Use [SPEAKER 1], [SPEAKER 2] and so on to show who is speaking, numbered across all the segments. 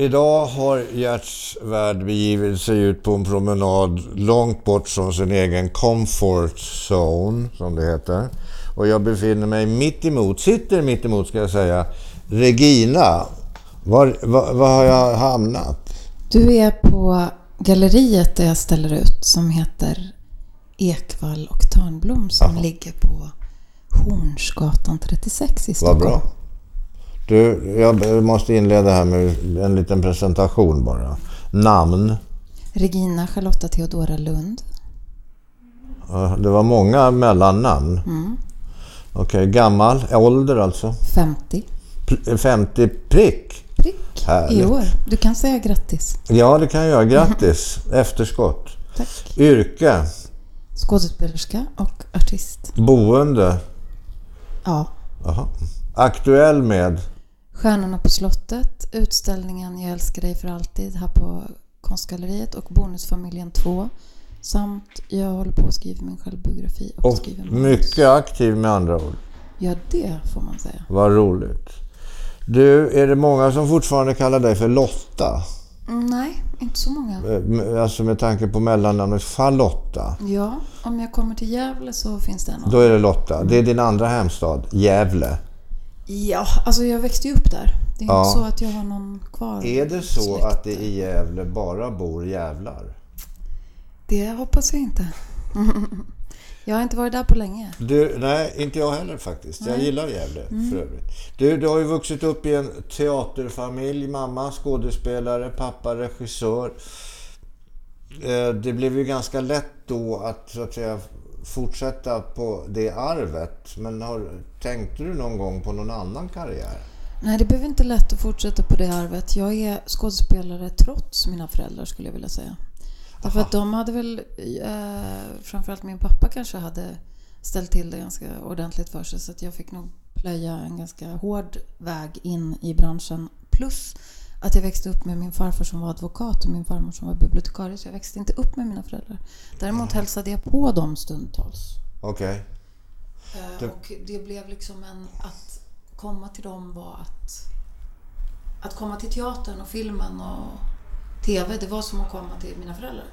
[SPEAKER 1] Idag har Gerts värld begivit sig ut på en promenad långt bort från sin egen comfort zone, som det heter. Och jag befinner mig mitt emot, sitter mitt emot ska jag säga, Regina. Var, var, var har jag hamnat?
[SPEAKER 2] Du är på galleriet där jag ställer ut som heter Ekvall och Törnblom som
[SPEAKER 1] Aha.
[SPEAKER 2] ligger på Hornsgatan 36 i
[SPEAKER 1] Vad
[SPEAKER 2] Stockholm.
[SPEAKER 1] bra. Du, jag måste inleda här med en liten presentation bara. Namn.
[SPEAKER 2] Regina Charlotta Theodora Lund.
[SPEAKER 1] Det var många mellannamn.
[SPEAKER 2] Mm.
[SPEAKER 1] Okej, gammal, ålder alltså.
[SPEAKER 2] 50
[SPEAKER 1] Pl- 50 prick.
[SPEAKER 2] prick i
[SPEAKER 1] Härligt.
[SPEAKER 2] år. Du kan säga grattis.
[SPEAKER 1] Ja, det kan jag göra. Grattis. Efterskott.
[SPEAKER 2] Tack.
[SPEAKER 1] Yrke.
[SPEAKER 2] Skådespelerska och artist.
[SPEAKER 1] Boende.
[SPEAKER 2] Ja.
[SPEAKER 1] Aha. Aktuell med.
[SPEAKER 2] Stjärnorna på slottet, utställningen Jag älskar dig för alltid här på Konstgalleriet och Bonusfamiljen 2. Samt jag håller på att skriva min självbiografi och,
[SPEAKER 1] Och
[SPEAKER 2] skriver manus.
[SPEAKER 1] mycket aktiv med andra ord.
[SPEAKER 2] Ja, det får man säga.
[SPEAKER 1] Vad roligt. Du, är det många som fortfarande kallar dig för Lotta?
[SPEAKER 2] Mm, nej, inte så många.
[SPEAKER 1] Eh, Alltså med tanke på mellannamnet Charlotta.
[SPEAKER 2] Ja, om jag kommer till Gävle så finns det en
[SPEAKER 1] Då är det Lotta. Det är din andra hemstad, Gävle.
[SPEAKER 2] Ja, alltså jag växte ju upp där. Det är
[SPEAKER 1] Ja.
[SPEAKER 2] inte så att jag har någon kvar.
[SPEAKER 1] Är det så
[SPEAKER 2] släkt
[SPEAKER 1] att det i Gävle bara bor jävlar?
[SPEAKER 2] Det hoppas jag inte. jag har inte varit där på länge.
[SPEAKER 1] Du, nej, inte jag heller faktiskt. Jag gillar Gävle för övrigt. Du, du har ju vuxit upp i en teaterfamilj. Mamma skådespelare, pappa regissör. Eh, Det blev ju ganska lätt då att, så att säga, fortsätta på det arvet. Men har, tänkte du någon gång på någon annan karriär?
[SPEAKER 2] Nej, det blev inte lätt att fortsätta på det arvet. Jag är skådespelare trots mina föräldrar skulle jag vilja säga. Därför att de hade väl, eh, framförallt min pappa kanske hade ställt till det ganska ordentligt för sig. Så att jag fick nog plöja en ganska hård väg in i branschen. Plus att jag växte upp med min farfar som var advokat och min farmor som var bibliotekarie. Så jag växte inte upp med mina föräldrar. Däremot hälsade jag på dem stundtals.
[SPEAKER 1] Okej.
[SPEAKER 2] Eh,
[SPEAKER 1] Det-
[SPEAKER 2] Och det blev liksom en... Att komma till dem var att... Att komma till teatern och filmen och TV, det var som att komma till mina föräldrar.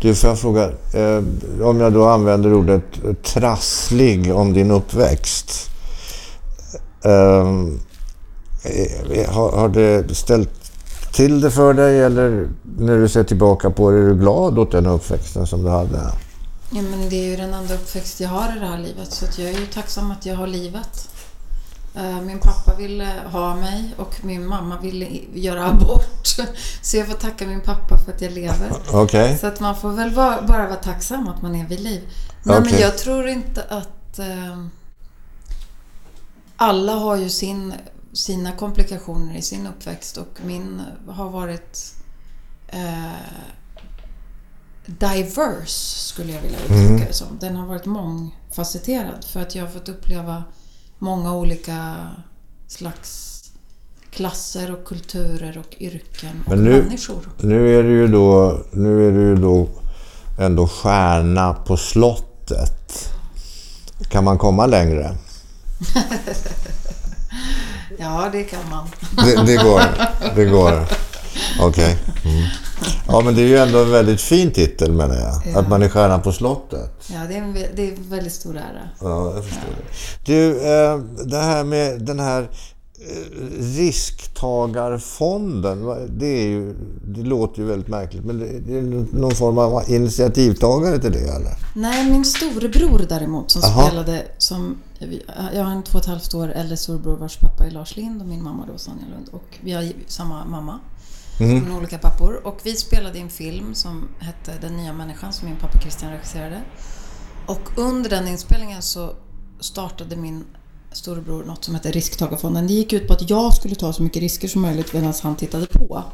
[SPEAKER 1] Du, får jag fråga, eh, om jag då använder ordet eh, trasslig om din uppväxt. Eh, eh, har, har det ställt till det för dig eller när du ser tillbaka på det, är du glad åt den uppväxten som du hade?
[SPEAKER 2] Ja, men det är ju den enda uppväxt jag har i det här livet, så jag är ju tacksam att jag har livet. Eh, Min pappa ville ha mig och min mamma ville göra abort. Så jag får tacka min pappa för att jag lever.
[SPEAKER 1] Okej.
[SPEAKER 2] Så att man får väl bara vara tacksam att man är vid liv. Nej, men
[SPEAKER 1] Okej.
[SPEAKER 2] jag tror inte att... Eh, alla har ju sin, sina komplikationer i sin uppväxt och min har varit eh, diverse, skulle jag vilja uttrycka det som. Den har varit mångfacetterad för att jag har fått uppleva många olika slags klasser och kulturer och yrken och
[SPEAKER 1] Men nu-
[SPEAKER 2] människor.
[SPEAKER 1] Nu är du ju då, nu är du ju då ändå stjärna på slottet. Kan man komma längre?
[SPEAKER 2] Ja, det kan man.
[SPEAKER 1] Det, det går. Det går. Okej. Mm. Ja, men det är ju ändå en väldigt fin titel menar jag.
[SPEAKER 2] Ja.
[SPEAKER 1] Att man är stjärna på slottet.
[SPEAKER 2] Ja, det är en, det är en väldigt stor ära.
[SPEAKER 1] Ja, jag förstår det. Du, eh, det här med den här eh, risktagarfonden. Det, är ju, det låter ju väldigt märkligt. Men det, det är någon form av initiativtagare till det eller?
[SPEAKER 2] Nej, min storebror däremot som
[SPEAKER 1] Aha.
[SPEAKER 2] spelade som... Jag har en två och ett halvt år äldre storebror vars pappa är Lars Lind och min mamma då Sonja Lund. Och vi har samma mamma. Mm. Från olika pappor. Och vi spelade i en film som hette Den nya människan som min pappa Christian regisserade. Och under den inspelningen så startade min storebror något som hette Risktagarfonden. Det gick ut på att jag skulle ta så mycket risker som möjligt medan han tittade på.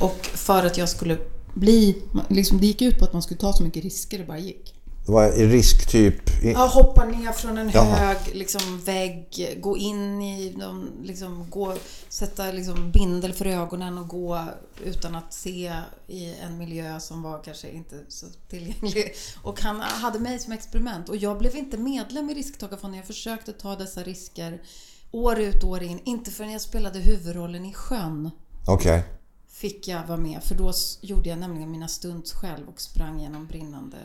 [SPEAKER 2] Och för att jag skulle bli... Liksom, det gick ut på att man skulle ta så mycket risker det bara gick.
[SPEAKER 1] Vad är risktyp?
[SPEAKER 2] Ja, hoppa ner från en
[SPEAKER 1] Jaha.
[SPEAKER 2] hög liksom, vägg, gå in i någon, liksom, gå, sätta liksom, bindel för ögonen och gå utan att se i en miljö som var kanske inte så tillgänglig. Och han hade mig som experiment och jag blev inte medlem i Risktagarfonden. Jag försökte ta dessa risker år ut och år in. Inte förrän jag spelade huvudrollen i Sjön.
[SPEAKER 1] Okej.
[SPEAKER 2] fick jag vara med. För då gjorde jag nämligen mina stunts själv och sprang genom brinnande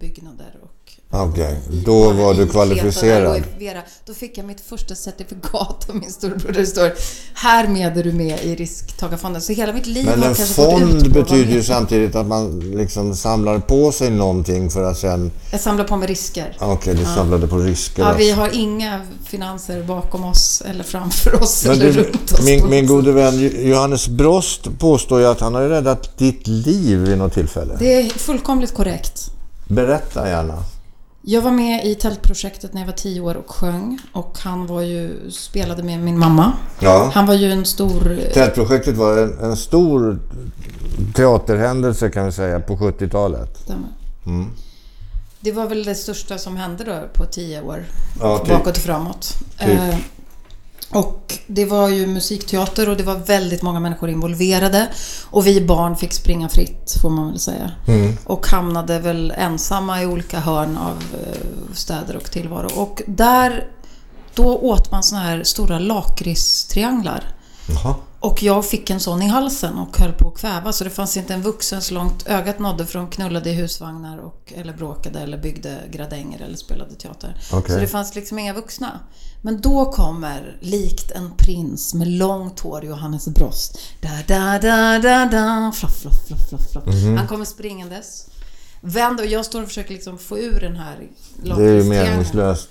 [SPEAKER 2] byggnader. Och
[SPEAKER 1] Okej, då var du kvalificerad.
[SPEAKER 2] Vera. Då fick jag mitt första certifikat av min storebror där det står Härmed är du med i risktagarfonden. Så hela mitt liv
[SPEAKER 1] Men
[SPEAKER 2] har
[SPEAKER 1] en fond betyder ju samtidigt att man liksom samlar på sig någonting för att sen...
[SPEAKER 2] Jag samlar på mig risker.
[SPEAKER 1] Okej, du samlade på risker.
[SPEAKER 2] Ja, vi har inga finanser bakom oss eller framför oss
[SPEAKER 1] Men
[SPEAKER 2] eller
[SPEAKER 1] du,
[SPEAKER 2] runt oss.
[SPEAKER 1] min, min gode vän Johannes Brost påstår ju att han har räddat ditt liv vid något tillfälle.
[SPEAKER 2] Det är fullkomligt korrekt.
[SPEAKER 1] Berätta gärna.
[SPEAKER 2] Jag var med i tältprojektet när jag var tio år och sjöng. Och han var ju, spelade med min mamma.
[SPEAKER 1] Ja.
[SPEAKER 2] Han var ju en stor...
[SPEAKER 1] Tältprojektet var en, en stor teaterhändelse kan vi säga på 70-talet.
[SPEAKER 2] Stämmer.
[SPEAKER 1] Mm.
[SPEAKER 2] Det var väl det största som hände då på tio år.
[SPEAKER 1] Ja, typ.
[SPEAKER 2] bakåt och framåt.
[SPEAKER 1] Typ.
[SPEAKER 2] Eh, och det var ju musikteater och det var väldigt många människor involverade. Och vi barn fick springa fritt, får man väl säga.
[SPEAKER 1] Mm.
[SPEAKER 2] Och hamnade väl ensamma i olika hörn av eh, städer och tillvaro. Och där, då åt man såna här stora lakritstrianglar. Och jag fick en sån i halsen och höll på att kväva så det fanns inte en vuxen så långt ögat nådde för de knullade i husvagnar och, eller bråkade eller byggde gradänger eller spelade teater.
[SPEAKER 1] Okej.
[SPEAKER 2] Så det fanns liksom inga vuxna. Men då kommer, likt en prins med långt hår, Johannes Brost. Da, da, da, da, da, fluff, fluff, fluff, fluff, fluff.
[SPEAKER 1] Mhm.
[SPEAKER 2] Han kommer springandes. Vänder och jag står och försöker liksom få ur den här
[SPEAKER 1] Det är ju meningslöst.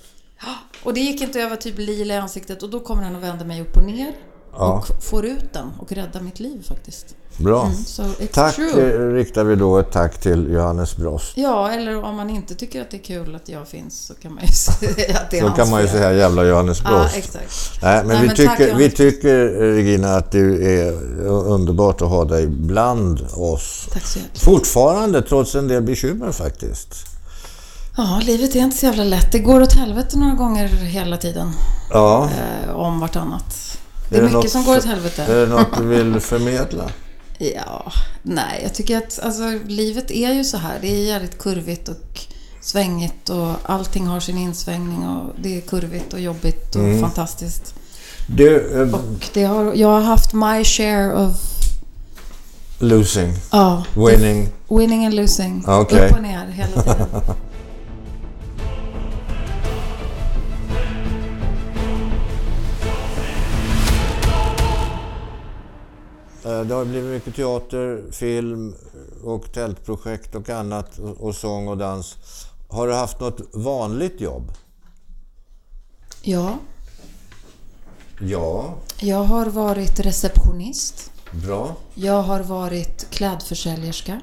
[SPEAKER 2] Och det gick inte, jag var typ lila i ansiktet och då kommer han och vänder mig upp och ner.
[SPEAKER 1] Ja.
[SPEAKER 2] Och får ut den och räddar mitt liv faktiskt.
[SPEAKER 1] Bra.
[SPEAKER 2] Så it's
[SPEAKER 1] Tack
[SPEAKER 2] true.
[SPEAKER 1] eh, riktar vi då ett tack till Johannes Brost.
[SPEAKER 2] Ja, eller om man inte tycker att det är kul att jag finns så kan man ju säga att det är
[SPEAKER 1] Så
[SPEAKER 2] hans
[SPEAKER 1] kan man ju säga jävla Johannes Brost.
[SPEAKER 2] exakt.
[SPEAKER 1] Nej, men,
[SPEAKER 2] Nej,
[SPEAKER 1] vi,
[SPEAKER 2] men
[SPEAKER 1] tycker,
[SPEAKER 2] tack,
[SPEAKER 1] vi tycker Regina att det är underbart att ha dig bland oss.
[SPEAKER 2] Tack så hjärtligt.
[SPEAKER 1] Fortfarande, trots en del bekymmer faktiskt.
[SPEAKER 2] Ja, livet är inte så jävla lätt. Det går åt helvete några gånger hela tiden.
[SPEAKER 1] Ja,
[SPEAKER 2] Eh, om vartannat. Det är,
[SPEAKER 1] Är det
[SPEAKER 2] mycket som går åt helvete.
[SPEAKER 1] är det något du vill förmedla?
[SPEAKER 2] Ja, nej, jag tycker att alltså, livet är ju så här. Det är jävligt kurvigt och svängigt och allting har sin insvängning och det är kurvigt och jobbigt och
[SPEAKER 1] Mm.
[SPEAKER 2] fantastiskt.
[SPEAKER 1] Du, eh,
[SPEAKER 2] Och det har, jag har haft my share of
[SPEAKER 1] losing,
[SPEAKER 2] ja,
[SPEAKER 1] winning.
[SPEAKER 2] winning and losing.
[SPEAKER 1] Okej.
[SPEAKER 2] Upp och ner hela tiden.
[SPEAKER 1] Det har blivit mycket teater, film och tältprojekt och annat och- sång och dans. Har du haft något vanligt jobb?
[SPEAKER 2] Ja,
[SPEAKER 1] Ja,
[SPEAKER 2] jag har varit receptionist.
[SPEAKER 1] bra.
[SPEAKER 2] Jag har varit klädförsäljerska.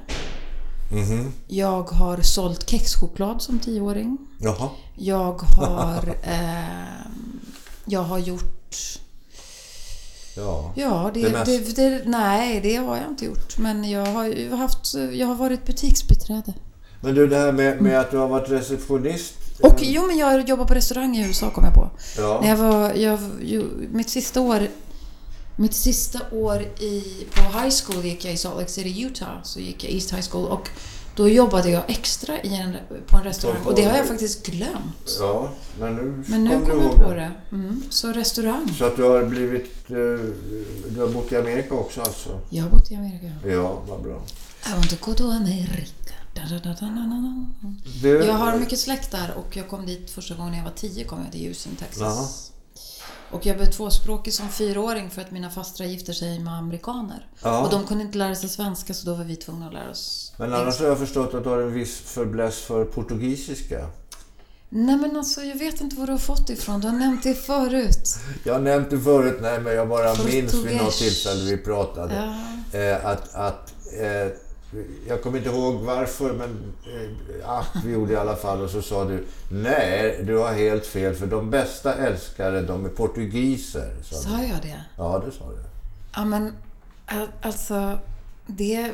[SPEAKER 1] Mhm.
[SPEAKER 2] Jag har sålt kexchoklad som tioåring.
[SPEAKER 1] Jaha.
[SPEAKER 2] Jag har... Eh, jag har gjort...
[SPEAKER 1] Ja.
[SPEAKER 2] Ja, det,
[SPEAKER 1] Det
[SPEAKER 2] det,
[SPEAKER 1] mest-
[SPEAKER 2] det, Nej, det har jag inte gjort. Men jag har haft... Jag har varit butiksbiträde.
[SPEAKER 1] Men du, det här med, med att du har varit receptionist.
[SPEAKER 2] Och jo, men jag jobbar på restaurang i USA kom jag på. När
[SPEAKER 1] Ja.
[SPEAKER 2] jag var... Jag, mitt sista år... Mitt sista år i, på high school gick jag i Salt Lake City, Utah. Så gick jag East High School och då jobbade jag extra i en, på en restaurang. Och det har jag faktiskt glömt.
[SPEAKER 1] ja, men nu
[SPEAKER 2] Men nu
[SPEAKER 1] kom
[SPEAKER 2] kom jag på det. Mm. Så restaurang.
[SPEAKER 1] Så att du har blivit... eh, Du har bott i Amerika också alltså?
[SPEAKER 2] Jag har bott i Amerika.
[SPEAKER 1] Ja, vad bra.
[SPEAKER 2] I want to go to America. Da, da, da.
[SPEAKER 1] Du,
[SPEAKER 2] Jag har mycket släkt där och jag kom dit första gången jag var tio kom jag till Houston, Texas.
[SPEAKER 1] Jaha.
[SPEAKER 2] Och jag blev tvåspråkig som fyraåring för att mina fastrar gifte sig med amerikaner.
[SPEAKER 1] Ja.
[SPEAKER 2] Och de kunde inte lära sig svenska så då var vi tvungna att lära oss
[SPEAKER 1] Men annars har jag förstått att du har en viss förbläss för portugisiska.
[SPEAKER 2] Nej men alltså jag vet inte var du har fått det ifrån. Du har nämnt det förut.
[SPEAKER 1] Jag har nämnt det förut, nej men jag bara minns vid något
[SPEAKER 2] Portugis.
[SPEAKER 1] tillfälle vi pratade.
[SPEAKER 2] Ja.
[SPEAKER 1] Eh, att, att eh, jag kommer inte ihåg varför, men eh, att vi gjorde i alla fall. Och så sa du, nej, du har helt fel, för de bästa älskare, de är portugiser. Sa du.
[SPEAKER 2] Sa jag det?
[SPEAKER 1] Ja, det sa du.
[SPEAKER 2] Ja men al- alltså det...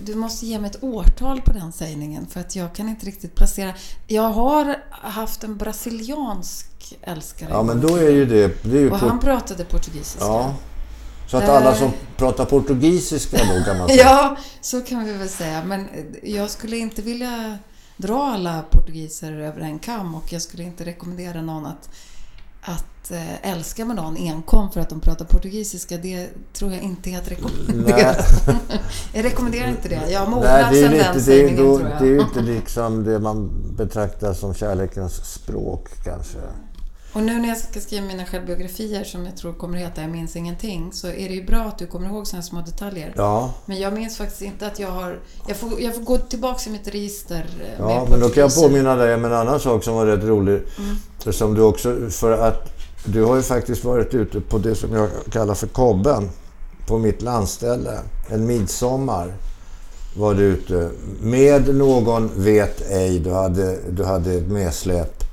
[SPEAKER 2] Du måste ge mig ett årtal på den sägningen för att jag kan inte riktigt placera. Jag har haft en brasiliansk älskare.
[SPEAKER 1] Ja, men då är ju det... det är ju
[SPEAKER 2] Och han pratade portugisiska.
[SPEAKER 1] Ja. Så att alla
[SPEAKER 2] Eh.
[SPEAKER 1] som pratar portugisiska då kan man säga.
[SPEAKER 2] Ja, så kan vi väl säga. Men jag skulle inte vilja dra alla portugiser över en kam och jag skulle inte rekommendera någon att, att eh, älska med någon enkom för att de pratar portugisiska, det tror jag inte är att rekommendera. jag rekommenderar inte det. Jag
[SPEAKER 1] det är,
[SPEAKER 2] sen den
[SPEAKER 1] det, är, då,
[SPEAKER 2] tror jag.
[SPEAKER 1] det är ju inte liksom det man betraktar som kärlekens språk kanske.
[SPEAKER 2] Och nu när jag ska skriva mina självbiografier som jag tror kommer att heta Jag minns ingenting så är det ju bra att du kommer ihåg sådana små detaljer.
[SPEAKER 1] Ja,
[SPEAKER 2] Men jag minns faktiskt inte att jag har... Jag får, jag får gå tillbaka i mitt register eh,
[SPEAKER 1] ja men då kan jag påminna dig om en annan sak som var rätt rolig.
[SPEAKER 2] Mm.
[SPEAKER 1] Som du också, för att du har ju faktiskt varit ute på det som jag kallar för kobben. På mitt landställe. En midsommar var du ute. Med någon vet ej. Du hade, du hade ett medsläp.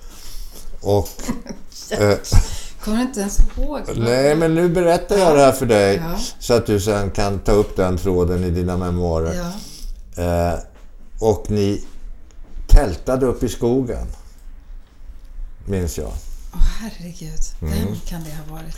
[SPEAKER 1] Och... eh,
[SPEAKER 2] Kommer inte ens ihåg.
[SPEAKER 1] nej, men nu berättar jag det här för dig.
[SPEAKER 2] Ja.
[SPEAKER 1] Så att du sen kan ta upp den tråden i dina memoarer.
[SPEAKER 2] Ja.
[SPEAKER 1] Eh, och ni tältade upp i skogen. Minns jag.
[SPEAKER 2] Åh herregud. Vem kan det ha varit?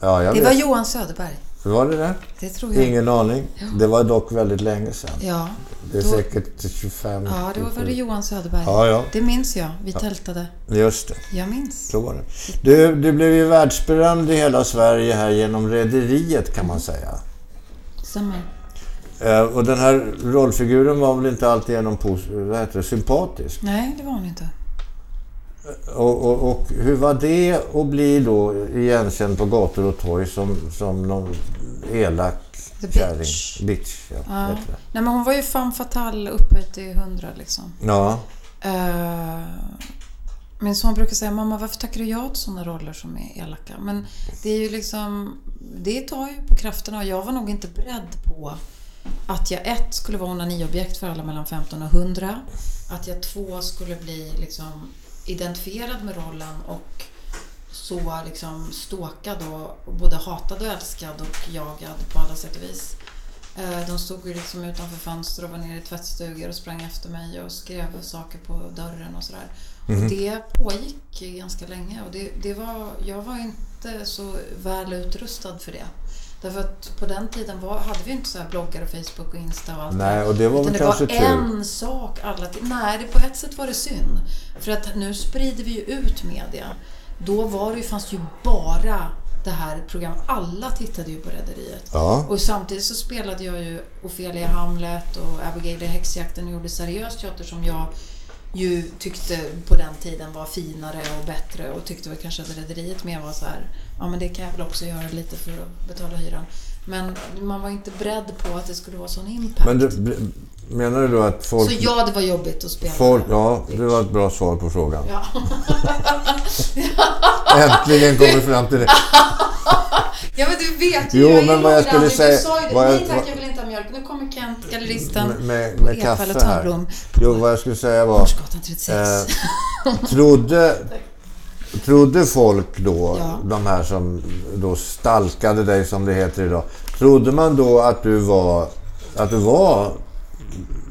[SPEAKER 1] Ja,
[SPEAKER 2] Det
[SPEAKER 1] vet.
[SPEAKER 2] var Johan Söderberg.
[SPEAKER 1] Var det det?
[SPEAKER 2] Det tror jag.
[SPEAKER 1] Ingen aning. Det var dock väldigt länge sedan.
[SPEAKER 2] Ja.
[SPEAKER 1] Det är
[SPEAKER 2] Då-
[SPEAKER 1] säkert 25...
[SPEAKER 2] Ja, det var väl Johan Söderberg.
[SPEAKER 1] Ja, ja.
[SPEAKER 2] Det minns jag. Vi tältade.
[SPEAKER 1] Just det.
[SPEAKER 2] Jag minns.
[SPEAKER 1] Så var det. Du, du blev ju världsberömd i hela Sverige här genom Rederiet kan man säga.
[SPEAKER 2] Stämmer.
[SPEAKER 1] Eh, och den här rollfiguren var väl inte alltid genom pos- vad heter det, sympatisk.
[SPEAKER 2] Nej, det var hon inte.
[SPEAKER 1] Och, och, och hur var det att bli då igenkänd på gator och torg som, som någon elak
[SPEAKER 2] The
[SPEAKER 1] kärring?
[SPEAKER 2] bitch.
[SPEAKER 1] Bitch, ja.
[SPEAKER 2] Ja. Nej, men hon var ju femme fatale upphöjt till hundra liksom.
[SPEAKER 1] ja.
[SPEAKER 2] Eh, min son brukar säga Mamma varför tackar du ja till sådana roller som är elaka? Men det är ju liksom Det tar ju på krafterna och jag var nog inte beredd på att jag ett skulle vara onaniobjekt för alla mellan 15 och 100. Att jag två skulle bli liksom identifierad med rollen och så liksom ståkad och både hatad och älskad och jagad på alla sätt och vis. Eh, De stod ju liksom utanför fönster och var nere i tvättstugor och sprang efter mig och skrev saker på dörren och sådär. Och det pågick ganska länge och det, det var, jag var inte så väl utrustad för det. Därför att på den tiden var, hade vi inte så här bloggar och Facebook och Insta och allt
[SPEAKER 1] Nej, och det var väl
[SPEAKER 2] det
[SPEAKER 1] kanske
[SPEAKER 2] var
[SPEAKER 1] tur.
[SPEAKER 2] en sak alla. Nej, det, på ett sätt var det synd. För att nu sprider vi ju ut media. Då var det ju, fanns ju bara det här programmet. Alla tittade ju på Rederiet.
[SPEAKER 1] Ja.
[SPEAKER 2] Och samtidigt så spelade jag ju Ofelia Hamlet och Abigail i häxjakten och gjorde seriös teater som jag ju tyckte på den tiden var finare och bättre och tyckte väl kanske att Rederiet mer var så här, ja men det kan jag väl också göra lite för att betala hyran. Men man var inte beredd på att det skulle vara sån impact.
[SPEAKER 1] Men du, menar du då att folk...
[SPEAKER 2] Så ja, det var jobbigt att spela.
[SPEAKER 1] folk ja, det var ett bra svar på frågan.
[SPEAKER 2] Ja.
[SPEAKER 1] Äntligen kommer vi fram till det.
[SPEAKER 2] ja, men du vet ju.
[SPEAKER 1] Jo, men vad jag skulle säga-
[SPEAKER 2] Du sa ju det. Nej tack, jag vill inte ha mjölk. Nu galleristen,
[SPEAKER 1] Med, med,
[SPEAKER 2] på
[SPEAKER 1] med
[SPEAKER 2] Epa
[SPEAKER 1] kaffe
[SPEAKER 2] eller
[SPEAKER 1] här. Jo, vad jag skulle säga var...
[SPEAKER 2] Hornsgatan 36.
[SPEAKER 1] Eh, trodde, trodde folk då,
[SPEAKER 2] Ja.
[SPEAKER 1] de här som då stalkade dig som det heter idag. Trodde man då att du var, att du var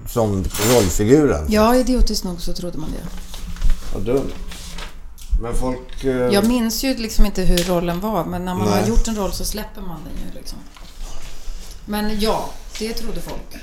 [SPEAKER 1] som rollfiguren?
[SPEAKER 2] Ja, idiotiskt nog så trodde man det.
[SPEAKER 1] Vad dumt. Men folk... eh,
[SPEAKER 2] Jag minns ju liksom inte hur rollen var, men när man
[SPEAKER 1] Nej.
[SPEAKER 2] har gjort en roll så släpper man den ju liksom. Men ja, det trodde folk.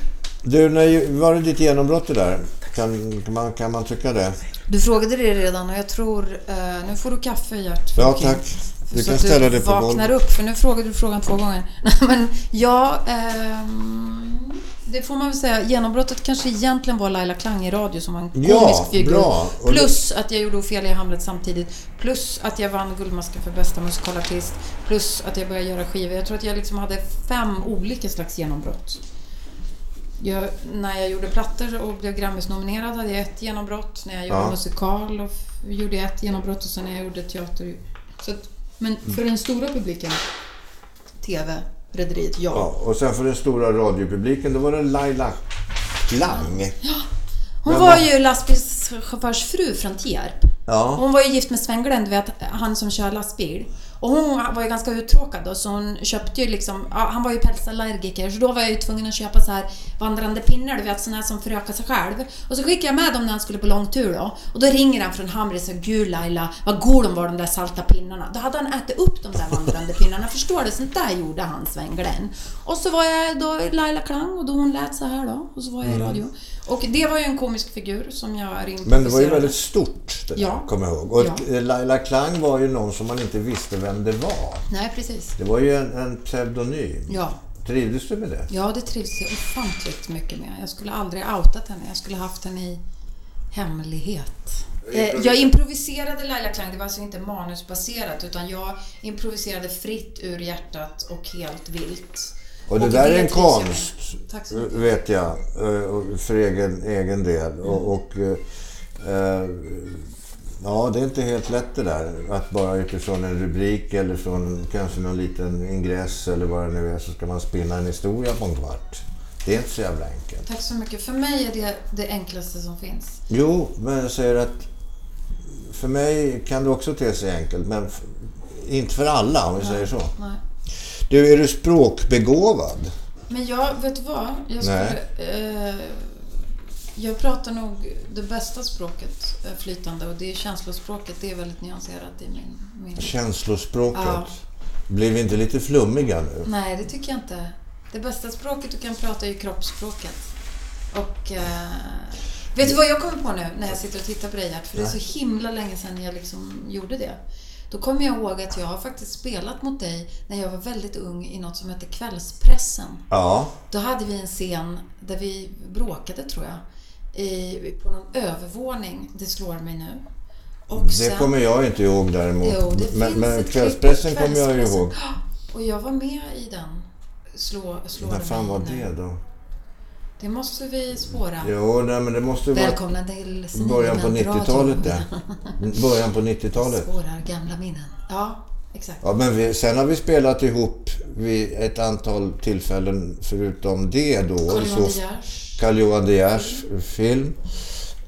[SPEAKER 1] Du, när var det ditt genombrott det där? Kan, kan, man, kan man tycka det?
[SPEAKER 2] Du frågade det redan och jag tror... Eh, nu får du kaffe Gert.
[SPEAKER 1] Ja, tack. Du
[SPEAKER 2] så
[SPEAKER 1] kan
[SPEAKER 2] att
[SPEAKER 1] ställa det på
[SPEAKER 2] vaknar
[SPEAKER 1] golvet.
[SPEAKER 2] upp, för nu frågade du frågan två gånger. Nej, men ja, ehm, det får man väl säga. Genombrottet kanske egentligen var Laila Klang i radio som var en komisk
[SPEAKER 1] Ja,
[SPEAKER 2] figur.
[SPEAKER 1] bra.
[SPEAKER 2] Plus att jag gjorde Ofelia i Hamlet samtidigt. Plus att jag vann Guldmasken för bästa musikalartist. Plus att jag började göra skivor. Jag tror att jag liksom hade fem olika slags genombrott. Jag, när jag gjorde plattor och blev Grammis-nominerad hade jag ett genombrott. När jag gjorde
[SPEAKER 1] Ja.
[SPEAKER 2] musikal och gjorde jag ett genombrott och sen när jag gjorde teater. Så att, men för den stora publiken, TV, Rederiet, ja.
[SPEAKER 1] Ja, och sen för den stora radiopubliken, då var det Laila Klang.
[SPEAKER 2] Hon
[SPEAKER 1] Men
[SPEAKER 2] var
[SPEAKER 1] vad-
[SPEAKER 2] ju lastbilschaufförs fru från Tierp.
[SPEAKER 1] Ja.
[SPEAKER 2] Hon var ju gift med Sven Glenn, du vet, han som kör lastbil. Och hon var ju ganska uttråkad då, så hon köpte ju liksom... Ja, han var ju pälsallergiker, så då var jag ju tvungen att köpa så här vandrande pinnar, du vet, såna här som förökar sig själv. Och så skickade jag med dem när han skulle på långtur då. Och då ringer han från Hamri och säger Gud Laila, vad god de var de där salta pinnarna. Då hade han ätit upp de där vandrande pinnarna, förstår du? Sånt där gjorde han, Sven Glenn. Och så var jag då Laila Klang och då hon lät så här då. Och så var jag i radio. Och det var ju en komisk figur som jag
[SPEAKER 1] Mm. Men det var ju väldigt stort. Det.
[SPEAKER 2] Ja, Ja.
[SPEAKER 1] kommer jag ihåg. Och
[SPEAKER 2] Ja.
[SPEAKER 1] Laila Klang var ju någon som man inte visste vem det var.
[SPEAKER 2] Nej, precis.
[SPEAKER 1] Det var ju en, en pseudonym.
[SPEAKER 2] Ja.
[SPEAKER 1] Trivdes du med det?
[SPEAKER 2] Ja, det trivs jag ofantligt mycket med. Jag skulle aldrig outat henne. Jag skulle haft henne i hemlighet. Eh, Jag improviserade Laila Klang, det var alltså inte manusbaserat utan jag improviserade fritt ur hjärtat och helt vilt.
[SPEAKER 1] Och det där är en
[SPEAKER 2] jag
[SPEAKER 1] konst,
[SPEAKER 2] mycket.
[SPEAKER 1] vet jag, eh, och för egen, egen del. Och, och eh, eh, ja, det är inte helt lätt det där. Att bara utifrån en rubrik eller från kanske någon liten ingress eller vad det nu är så ska man spinna en historia på en kvart. Det är inte så jävla enkelt.
[SPEAKER 2] Tack så mycket. För mig är det det enklaste som finns.
[SPEAKER 1] Jo, men jag säger att för mig kan det också te sig enkelt, men inte för alla om vi säger så.
[SPEAKER 2] Nej.
[SPEAKER 1] Du, är du språkbegåvad?
[SPEAKER 2] Men jag, vet du vad? Jag,
[SPEAKER 1] Nej.
[SPEAKER 2] skulle, eh, jag pratar nog det bästa språket eh, flytande och det är känslospråket. Det är väldigt nyanserat i min... min...
[SPEAKER 1] Känslospråket.
[SPEAKER 2] Ja.
[SPEAKER 1] Blir vi inte lite flummiga nu?
[SPEAKER 2] Nej, det tycker jag inte. Det bästa språket du kan prata är ju kroppsspråket. Och... Eh, vet du vad jag kommer på nu när jag sitter och tittar på dig Gert? För det är så himla länge sedan jag liksom gjorde det. Då kommer jag ihåg att jag har faktiskt spelat mot dig när jag var väldigt ung i något som hette Kvällspressen.
[SPEAKER 1] Ja.
[SPEAKER 2] Då hade vi en scen där vi bråkade, tror jag. I, på någon övervåning. Det slår mig nu. Och
[SPEAKER 1] Det
[SPEAKER 2] sen-
[SPEAKER 1] kommer jag inte ihåg däremot.
[SPEAKER 2] Jo,
[SPEAKER 1] men men kvällspressen kommer jag ihåg.
[SPEAKER 2] Och jag var med i den. Slå, slår
[SPEAKER 1] När fan var
[SPEAKER 2] nu.
[SPEAKER 1] det då?
[SPEAKER 2] Det måste vi spåra.
[SPEAKER 1] Jo, nej, men det måste ju vara
[SPEAKER 2] Välkomna till
[SPEAKER 1] början på
[SPEAKER 2] Senilment
[SPEAKER 1] 90-talet
[SPEAKER 2] Radio.
[SPEAKER 1] det. Början på 90-talet.
[SPEAKER 2] Spårar gamla minnen. Ja, exakt.
[SPEAKER 1] Ja, men vi, sen har vi spelat ihop vid ett antal tillfällen förutom det då.
[SPEAKER 2] Carl Johan De Geers.
[SPEAKER 1] Film.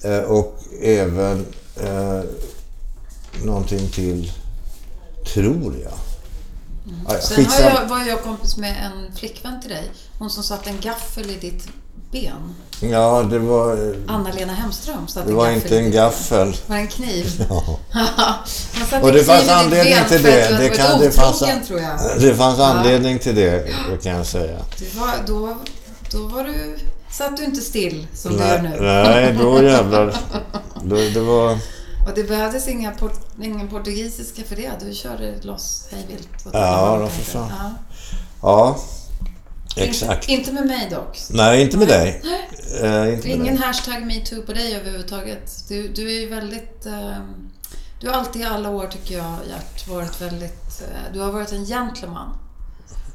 [SPEAKER 1] Eh, och även eh, någonting till, tror jag. Ah, ja,
[SPEAKER 2] Sen jag, var jag kompis med en flickvän till dig. Hon som satte en gaffel i ditt ben.
[SPEAKER 1] Ja, det var, eh,
[SPEAKER 2] Anna-Lena Hemström satte
[SPEAKER 1] det var
[SPEAKER 2] gaffel
[SPEAKER 1] inte en gaffel.
[SPEAKER 2] Var det en kniv?
[SPEAKER 1] Ja.
[SPEAKER 2] Man satte
[SPEAKER 1] Och det fanns anledning till det.
[SPEAKER 2] du
[SPEAKER 1] Det,
[SPEAKER 2] var
[SPEAKER 1] kan, det, fanns,
[SPEAKER 2] tror jag.
[SPEAKER 1] det fanns anledning till det, kan jag säga.
[SPEAKER 2] Du var, då, då var du... Satt du inte still som du
[SPEAKER 1] Nej,
[SPEAKER 2] gör nu.
[SPEAKER 1] nej, då jävlar. Då, det var...
[SPEAKER 2] Och det behövdes inga port, ingen portugisiska för det. Du körde loss hejvilt. åt
[SPEAKER 1] Ja, då för fan. Ja,
[SPEAKER 2] Ja.
[SPEAKER 1] Exakt.
[SPEAKER 2] Inte, inte med mig dock.
[SPEAKER 1] Nej, inte med dig.
[SPEAKER 2] Nej.
[SPEAKER 1] Eh, inte med
[SPEAKER 2] Ingen
[SPEAKER 1] dig.
[SPEAKER 2] hashtag metoo på dig överhuvudtaget. Du, du är ju väldigt... Eh, du har alltid i alla år, tycker jag, Gert, varit väldigt... Eh, du har varit en gentleman.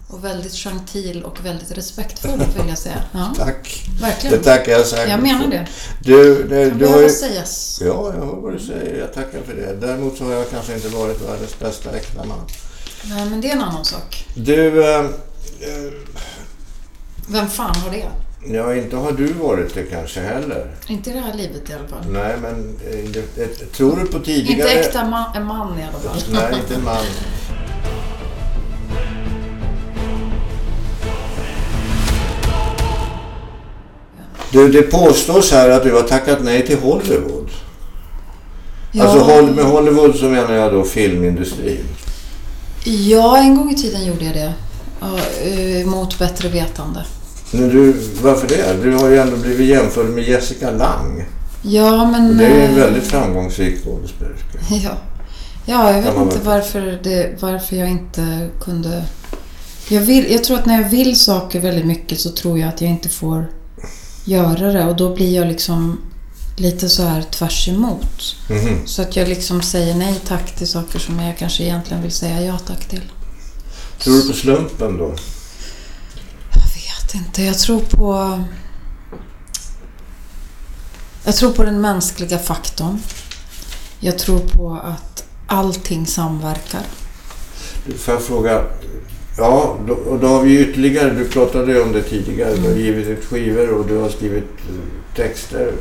[SPEAKER 2] Och väldigt gentil och väldigt respektfull, vill jag säga. Ja,
[SPEAKER 1] Tack. Det
[SPEAKER 2] verkligen.
[SPEAKER 1] tackar jag säkert
[SPEAKER 2] Jag menar det.
[SPEAKER 1] Du, det,
[SPEAKER 2] behöva
[SPEAKER 1] ju...
[SPEAKER 2] sägas.
[SPEAKER 1] Ja, jag hör vad du säger. Jag tackar för det. Däremot så har jag kanske inte varit världens bästa äktaman.
[SPEAKER 2] Nej, men det är en annan sak.
[SPEAKER 1] Du, eh, eh,
[SPEAKER 2] Vem fan har det?
[SPEAKER 1] ja, inte har du varit det kanske heller.
[SPEAKER 2] Inte i det här livet i alla fall.
[SPEAKER 1] Nej, men eh, tror du på
[SPEAKER 2] Inte
[SPEAKER 1] tidigare...
[SPEAKER 2] äkta man, en man i alla fall.
[SPEAKER 1] Nej, inte en man. Du, det påstås här att du har tackat nej till Hollywood.
[SPEAKER 2] Ja,
[SPEAKER 1] Alltså med Hollywood så menar jag då filmindustrin.
[SPEAKER 2] ja, en gång i tiden gjorde jag det. Eh, mot bättre vetande.
[SPEAKER 1] Men du, varför det? Du har ju ändå blivit jämförd med Jessica Lange.
[SPEAKER 2] Ja, men...
[SPEAKER 1] Och det är ju en
[SPEAKER 2] eh,
[SPEAKER 1] väldigt framgångsrik skådespelerska.
[SPEAKER 2] Ja, ja jag vet inte varför, det, varför jag inte kunde... Jag, vill, jag tror att när jag vill saker väldigt mycket så tror jag att jag inte får göra det. Och då blir jag liksom lite så här tvärs emot.
[SPEAKER 1] Mhm.
[SPEAKER 2] Så att jag liksom säger nej tack till saker som jag kanske egentligen vill säga ja tack till.
[SPEAKER 1] Tror du på slumpen då?
[SPEAKER 2] Jag vet inte. Jag tror på... Jag tror på den mänskliga faktorn. Jag tror på att allting samverkar.
[SPEAKER 1] Får jag fråga? Ja, då, och då har vi ytterligare, du pratade om det tidigare, du har givit ut skivor och du har skrivit eh, texter.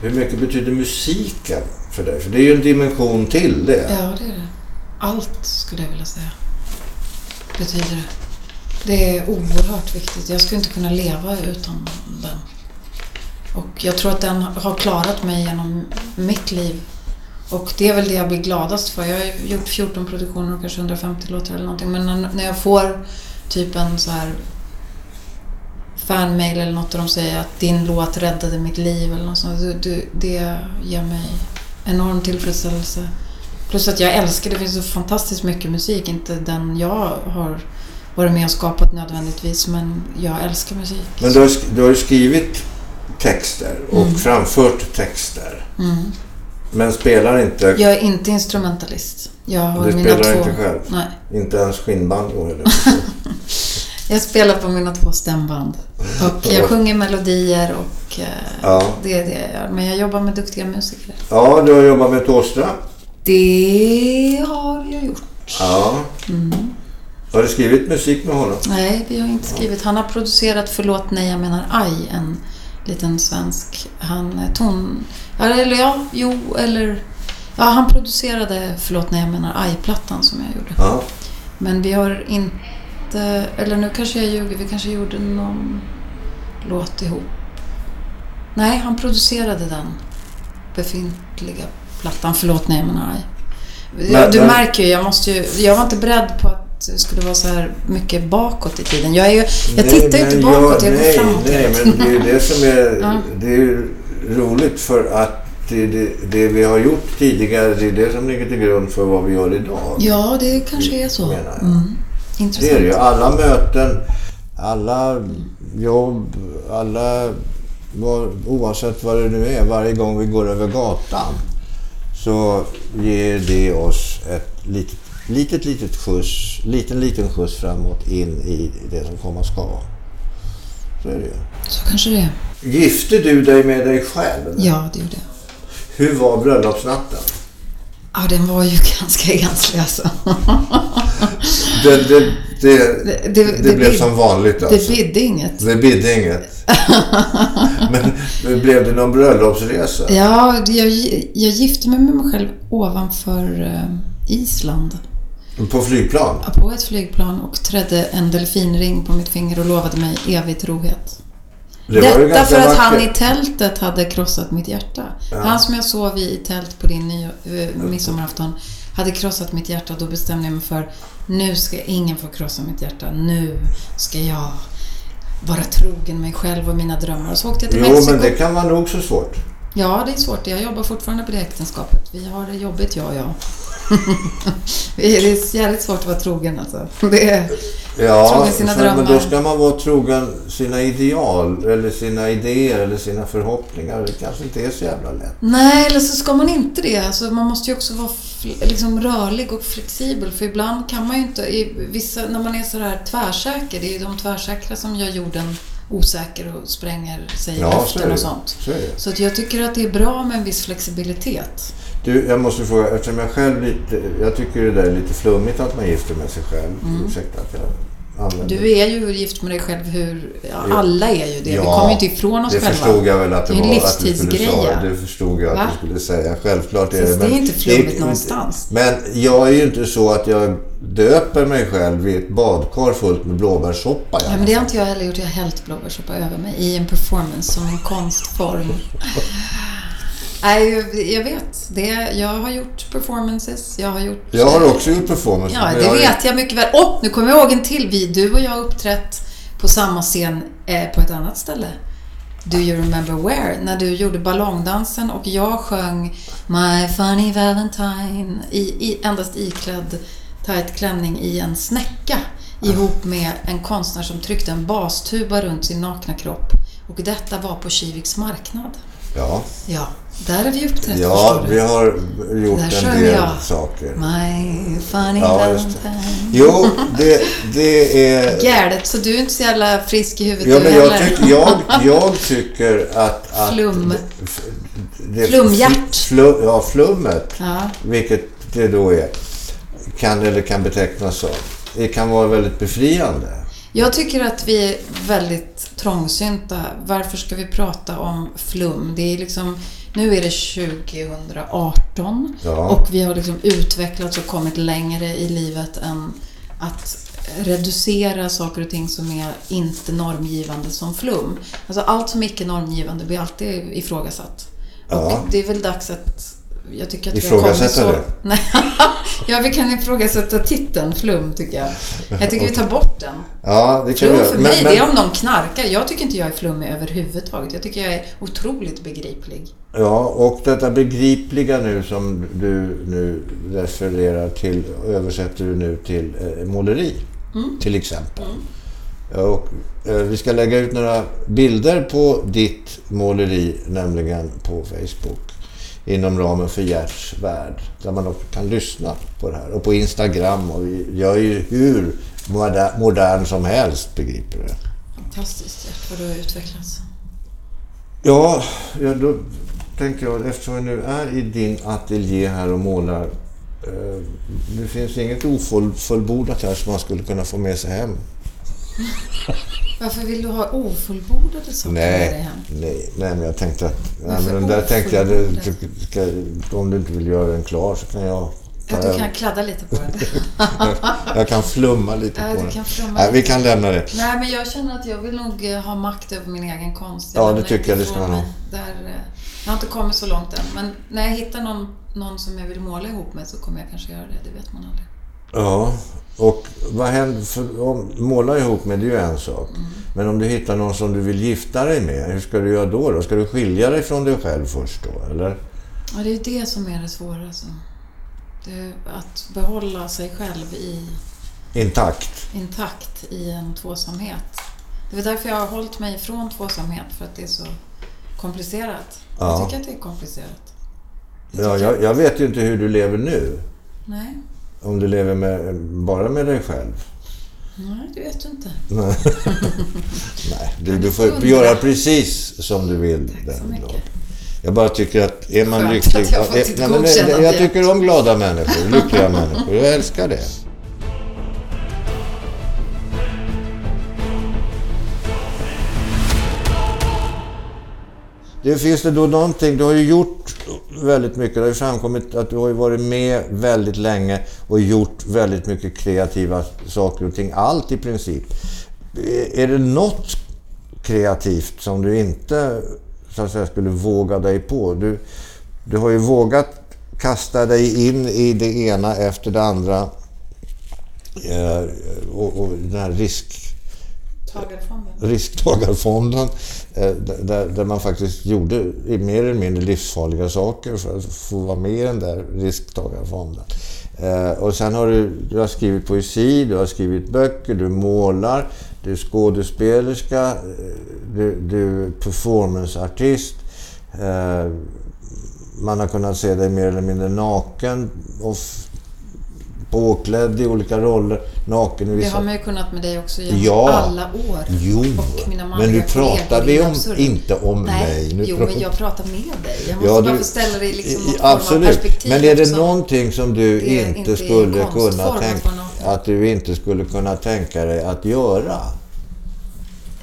[SPEAKER 1] Hur mycket betyder musiken för dig? För det är ju en dimension till det.
[SPEAKER 2] Ja, det är det. Allt skulle jag vilja säga. Betyder det. Det är oerhört viktigt. Jag skulle inte kunna leva utan den. Och jag tror att den har klarat mig genom mitt liv. Och det är väl det jag blir gladast för. Jag har gjort 14 produktioner och kanske 150 låtar eller någonting. Men när, jag får typ en så här fanmail eller något och de säger att din låt räddade mitt liv eller något sånt. Det, det ger mig enorm tillfredsställelse. Plus att jag älskar, det finns så fantastiskt mycket musik, inte den jag har varit med och skapat nödvändigtvis, men jag älskar musik.
[SPEAKER 1] Men du har, du har ju skrivit texter och
[SPEAKER 2] Mm.
[SPEAKER 1] framfört texter. Men spelar inte,
[SPEAKER 2] Jag är inte instrumentalist. Jag har
[SPEAKER 1] du spelar
[SPEAKER 2] två...
[SPEAKER 1] inte själv?
[SPEAKER 2] Nej.
[SPEAKER 1] Inte ens skinnbanjo eller?
[SPEAKER 2] Jag spelar på mina två stämband. Och jag sjunger melodier och eh,
[SPEAKER 1] Ja.
[SPEAKER 2] det är det jag gör. Men jag jobbar med duktiga musiker.
[SPEAKER 1] Ja, du har jobbat med Thåstra.
[SPEAKER 2] Det har jag gjort.
[SPEAKER 1] Ja.
[SPEAKER 2] Mm.
[SPEAKER 1] Har du skrivit musik med honom?
[SPEAKER 2] Nej, vi har inte skrivit. Han har producerat Förlåt, nej, jag menar aj, en liten svensk. Han är ton... Eller ja, jo, eller... Ja, han producerade Förlåt, nej, jag menar aj-plattan som jag gjorde.
[SPEAKER 1] Ja.
[SPEAKER 2] Men vi har inte... Eller nu kanske jag ljuger. Vi kanske gjorde någon låt ihop. Nej, han producerade den befintliga plattan. Förlåt, nej, jag menar aj.
[SPEAKER 1] Men-
[SPEAKER 2] du
[SPEAKER 1] men-
[SPEAKER 2] märker ju, jag måste ju... Jag var inte beredd på att det skulle vara så här mycket bakåt i tiden. Jag, är ju, jag tittar ju inte bakåt, jag går
[SPEAKER 1] nej,
[SPEAKER 2] framåt
[SPEAKER 1] Nej, men det är ju det som är,
[SPEAKER 2] Ja.
[SPEAKER 1] det är roligt för att det, det, det vi har gjort tidigare, det är det som ligger till grund för vad vi gör idag.
[SPEAKER 2] Ja, det kanske är så.
[SPEAKER 1] Jag.
[SPEAKER 2] Mm.
[SPEAKER 1] Det
[SPEAKER 2] Intressant.
[SPEAKER 1] är det ju. Alla möten, alla jobb, alla... Oavsett vad det nu är, varje gång vi går över gatan så ger det oss ett litet, litet, litet skjuts, liten, liten skjuts framåt in i det som komma ska. Så är det ju.
[SPEAKER 2] Så kanske det är.
[SPEAKER 1] Gifte du dig med dig själv?
[SPEAKER 2] Ja, det gjorde jag.
[SPEAKER 1] Hur var bröllopsnatten?
[SPEAKER 2] Ja, den var ju ganska enslig alltså.
[SPEAKER 1] Det, det, det,
[SPEAKER 2] Det-
[SPEAKER 1] det,
[SPEAKER 2] det- det
[SPEAKER 1] blev som vanligt
[SPEAKER 2] Det
[SPEAKER 1] alltså.
[SPEAKER 2] bidde inget.
[SPEAKER 1] Det bidde inget. Men blev det någon bröllopsresa?
[SPEAKER 2] Ja, jag, jag gifte mig med mig själv ovanför eh, Island.
[SPEAKER 1] På flygplan?
[SPEAKER 2] På ett flygplan och trädde en delfinring på mitt finger och lovade mig evig trohet.
[SPEAKER 1] Det
[SPEAKER 2] Detta för att han i
[SPEAKER 1] vackert.
[SPEAKER 2] tältet hade krossat mitt hjärta. Han som jag sov i i tält på din ny, eh, midsommarafton hade krossat mitt hjärta. Då bestämde jag mig för nu ska ingen få krossa mitt hjärta. Nu ska jag vara trogen mig själv och mina drömmar. Och så åkte jag till
[SPEAKER 1] Jo,
[SPEAKER 2] Mexiko.
[SPEAKER 1] men det kan vara nog så svårt.
[SPEAKER 2] Ja, det är svårt. Jag jobbar fortfarande på det äktenskapet. Vi har det jobbigt, jag och jag. det är jävligt svårt att vara trogen alltså. Det är...
[SPEAKER 1] Ja,
[SPEAKER 2] Trogen sina
[SPEAKER 1] för, men då
[SPEAKER 2] drömmar.
[SPEAKER 1] ska man vara trogen sina ideal eller sina idéer eller sina förhoppningar. Det kanske inte är så jävla lätt.
[SPEAKER 2] Nej, eller så ska man inte det. Alltså, man måste ju också vara liksom rörlig och flexibel. För ibland kan man ju inte... I vissa, när man är så här tvärsäker, det är ju de tvärsäkra som gör jorden osäker och spränger sig i
[SPEAKER 1] Ja, är
[SPEAKER 2] luften och sånt.
[SPEAKER 1] Så.
[SPEAKER 2] Så att jag tycker att det är bra med en viss flexibilitet.
[SPEAKER 1] Du, jag måste fråga, eftersom jag själv lite... Jag tycker det där är lite flummigt att man gifter med sig själv. Ursäkta att jag använder.
[SPEAKER 2] Du är ju gift med dig själv hur... Ja, alla är ju det. Vi
[SPEAKER 1] Ja,
[SPEAKER 2] kommer ju inte ifrån oss
[SPEAKER 1] det
[SPEAKER 2] själva.
[SPEAKER 1] förstod jag väl att det,
[SPEAKER 2] Det
[SPEAKER 1] var att du skulle säga. Det förstod jag att
[SPEAKER 2] Va?
[SPEAKER 1] du skulle säga. Självklart är
[SPEAKER 2] Så
[SPEAKER 1] det.
[SPEAKER 2] det är
[SPEAKER 1] men-
[SPEAKER 2] inte flummigt någonstans.
[SPEAKER 1] Men jag är ju inte så att jag döper mig själv i ett badkar fullt med blåbärssoppa.
[SPEAKER 2] Ja, men det har inte jag heller gjort. Jag har hällt blåbärssoppa över mig i en performance som en konstform. Nej, jag- vet. Det, jag har gjort performances. Jag har gjort...
[SPEAKER 1] Jag har också gjort performance.
[SPEAKER 2] Ja, det
[SPEAKER 1] jag
[SPEAKER 2] vet jag mycket väl. Åh, nu kommer jag ihåg en till. Vi, du och jag har uppträtt på samma scen eh, på ett annat ställe. Do you remember where? När du gjorde ballongdansen och jag sjöng My funny valentine i, i, endast iklädd tight klänning i en snäcka ihop med en konstnär som tryckte en bastuba runt sin nakna kropp. Och detta var på Kiviks marknad.
[SPEAKER 1] Ja,
[SPEAKER 2] Ja, där har vi uppträtt
[SPEAKER 1] ja vi har gjort en del
[SPEAKER 2] jag.
[SPEAKER 1] saker.
[SPEAKER 2] My funny
[SPEAKER 1] Ja,
[SPEAKER 2] valentine.
[SPEAKER 1] Jo, det, det är...
[SPEAKER 2] Galet, så du är inte så jävla frisk i huvudet
[SPEAKER 1] Ja, men jag,
[SPEAKER 2] heller.
[SPEAKER 1] tyck, jag, jag tycker att... att
[SPEAKER 2] Flum.
[SPEAKER 1] det-
[SPEAKER 2] Flumhjärt.
[SPEAKER 1] Flum, ja, flummet,
[SPEAKER 2] Ja.
[SPEAKER 1] vilket det då är, kan eller kan betecknas som. Det kan vara väldigt befriande.
[SPEAKER 2] Jag tycker att vi är väldigt trångsynta. Varför ska vi prata om flum? Det är liksom, nu är det 2018
[SPEAKER 1] Ja.
[SPEAKER 2] och vi har liksom utvecklats och kommit längre i livet än att reducera saker och ting som är inte normgivande som flum. Alltså allt som icke normgivande blir alltid ifrågasatt.
[SPEAKER 1] Ja.
[SPEAKER 2] Och det är väl dags att jag tycker att vi har kommit
[SPEAKER 1] Ifrågasätta
[SPEAKER 2] så... ja, vi kan ifrågasätta titeln Flum, tycker jag. Jag tycker vi tar bort den.
[SPEAKER 1] Ja, det kan
[SPEAKER 2] Flum för
[SPEAKER 1] Men-
[SPEAKER 2] mig,
[SPEAKER 1] men-
[SPEAKER 2] det är om någon knarkar. Jag tycker inte jag är flummig överhuvudtaget. Jag tycker jag är otroligt begriplig.
[SPEAKER 1] Ja, och detta begripliga nu som du nu refererar till översätter du nu till eh, måleri, till exempel. Ja, Och, eh, vi ska lägga ut några bilder på ditt måleri, nämligen på Facebook inom ramen för Gerts värld, där man också kan lyssna på det här. Och på Instagram, och jag är ju hur moder- modern som helst, begriper du.
[SPEAKER 2] Fantastiskt, Gert, vad du har utvecklats.
[SPEAKER 1] Ja, ja, då tänker jag, eftersom vi nu är i din ateljé här och målar. Eh, det finns inget ofullbordat här som man skulle kunna få med sig hem.
[SPEAKER 2] Varför vill du ha ofullbordade saker med dig
[SPEAKER 1] Nej,
[SPEAKER 2] hem?
[SPEAKER 1] nej, nej, men jag tänkte att... Nej, men den där tänkte jag, det,
[SPEAKER 2] ofullbordat?
[SPEAKER 1] ska, om du inte vill göra den klar så kan jag...
[SPEAKER 2] Att du kan kladda lite på den.
[SPEAKER 1] Jag kan flumma lite
[SPEAKER 2] Ja,
[SPEAKER 1] på
[SPEAKER 2] du
[SPEAKER 1] den.
[SPEAKER 2] kan
[SPEAKER 1] Nej, vi kan lämna det.
[SPEAKER 2] Nej, men jag känner att jag vill nog eh, ha makt över min egen konst.
[SPEAKER 1] Ja, det tycker jag det ska man ha.
[SPEAKER 2] Där, eh, jag har inte kommit så långt än, men när jag hittar någon, någon som jag vill måla ihop med så kommer jag kanske göra det. Det vet man aldrig.
[SPEAKER 1] Ja, och vad händer, för om, måla ihop med det är ju en sak.
[SPEAKER 2] Mm.
[SPEAKER 1] Men om du hittar någon som du vill gifta dig med, hur ska du göra då? då? Ska du skilja dig från dig själv först då, eller?
[SPEAKER 2] Ja, det är det som är det svåra. Alltså. Det att behålla sig själv i,
[SPEAKER 1] Intakt.
[SPEAKER 2] intakt i en tvåsamhet. Det är därför jag har hållit mig ifrån tvåsamhet, för att det är så komplicerat.
[SPEAKER 1] Ja.
[SPEAKER 2] Jag tycker att det är komplicerat.
[SPEAKER 1] Ja, jag, jag vet ju inte hur du lever nu.
[SPEAKER 2] Nej,
[SPEAKER 1] Om du lever med, bara med dig själv.
[SPEAKER 2] nej, det vet du inte.
[SPEAKER 1] Nej, du, du får göra precis som du vill.
[SPEAKER 2] Tack så
[SPEAKER 1] den
[SPEAKER 2] mycket.
[SPEAKER 1] dagen. Jag bara tycker att är man
[SPEAKER 2] Skönt
[SPEAKER 1] lycklig...
[SPEAKER 2] att jag fått
[SPEAKER 1] Ja, nej, men jag tycker om glada människor, lyckliga människor. Jag älskar det. Det finns det då någonting, du har ju gjort väldigt mycket, det har ju framkommit att du har ju varit med väldigt länge och gjort väldigt mycket kreativa saker och ting, allt i princip. Eh, är det något kreativt som du inte så att säga, skulle våga dig på? Du, du har ju vågat kasta dig in i det ena efter det andra. Eh, och, och den här risk
[SPEAKER 2] Risktagarfonden.
[SPEAKER 1] risktagarfonden eh, där, där man faktiskt gjorde mer eller mindre livsfarliga saker för att få vara med i den där risktagarfonden. Eh, och sen har du, du har skrivit poesi, du har skrivit böcker, du målar, du är skådespelerska, eh, du, du är performanceartist. Man har kunnat se dig mer eller mindre naken och påklädd i olika roller, naken i
[SPEAKER 2] Det
[SPEAKER 1] vissa
[SPEAKER 2] har man ju kunnat med dig också genom
[SPEAKER 1] Ja.
[SPEAKER 2] alla år.
[SPEAKER 1] Jo, men nu pratar vi om, inte om
[SPEAKER 2] Nej,
[SPEAKER 1] mig. Nu
[SPEAKER 2] jo,
[SPEAKER 1] pratar-
[SPEAKER 2] men jag pratar med dig. Jag måste
[SPEAKER 1] Ja,
[SPEAKER 2] bara
[SPEAKER 1] du-
[SPEAKER 2] få ställa det i liksom
[SPEAKER 1] Absolut.
[SPEAKER 2] perspektiv.
[SPEAKER 1] Men är det
[SPEAKER 2] eftersom
[SPEAKER 1] någonting som du
[SPEAKER 2] det
[SPEAKER 1] inte,
[SPEAKER 2] inte
[SPEAKER 1] skulle kunna tänka att du inte skulle kunna tänka dig att göra?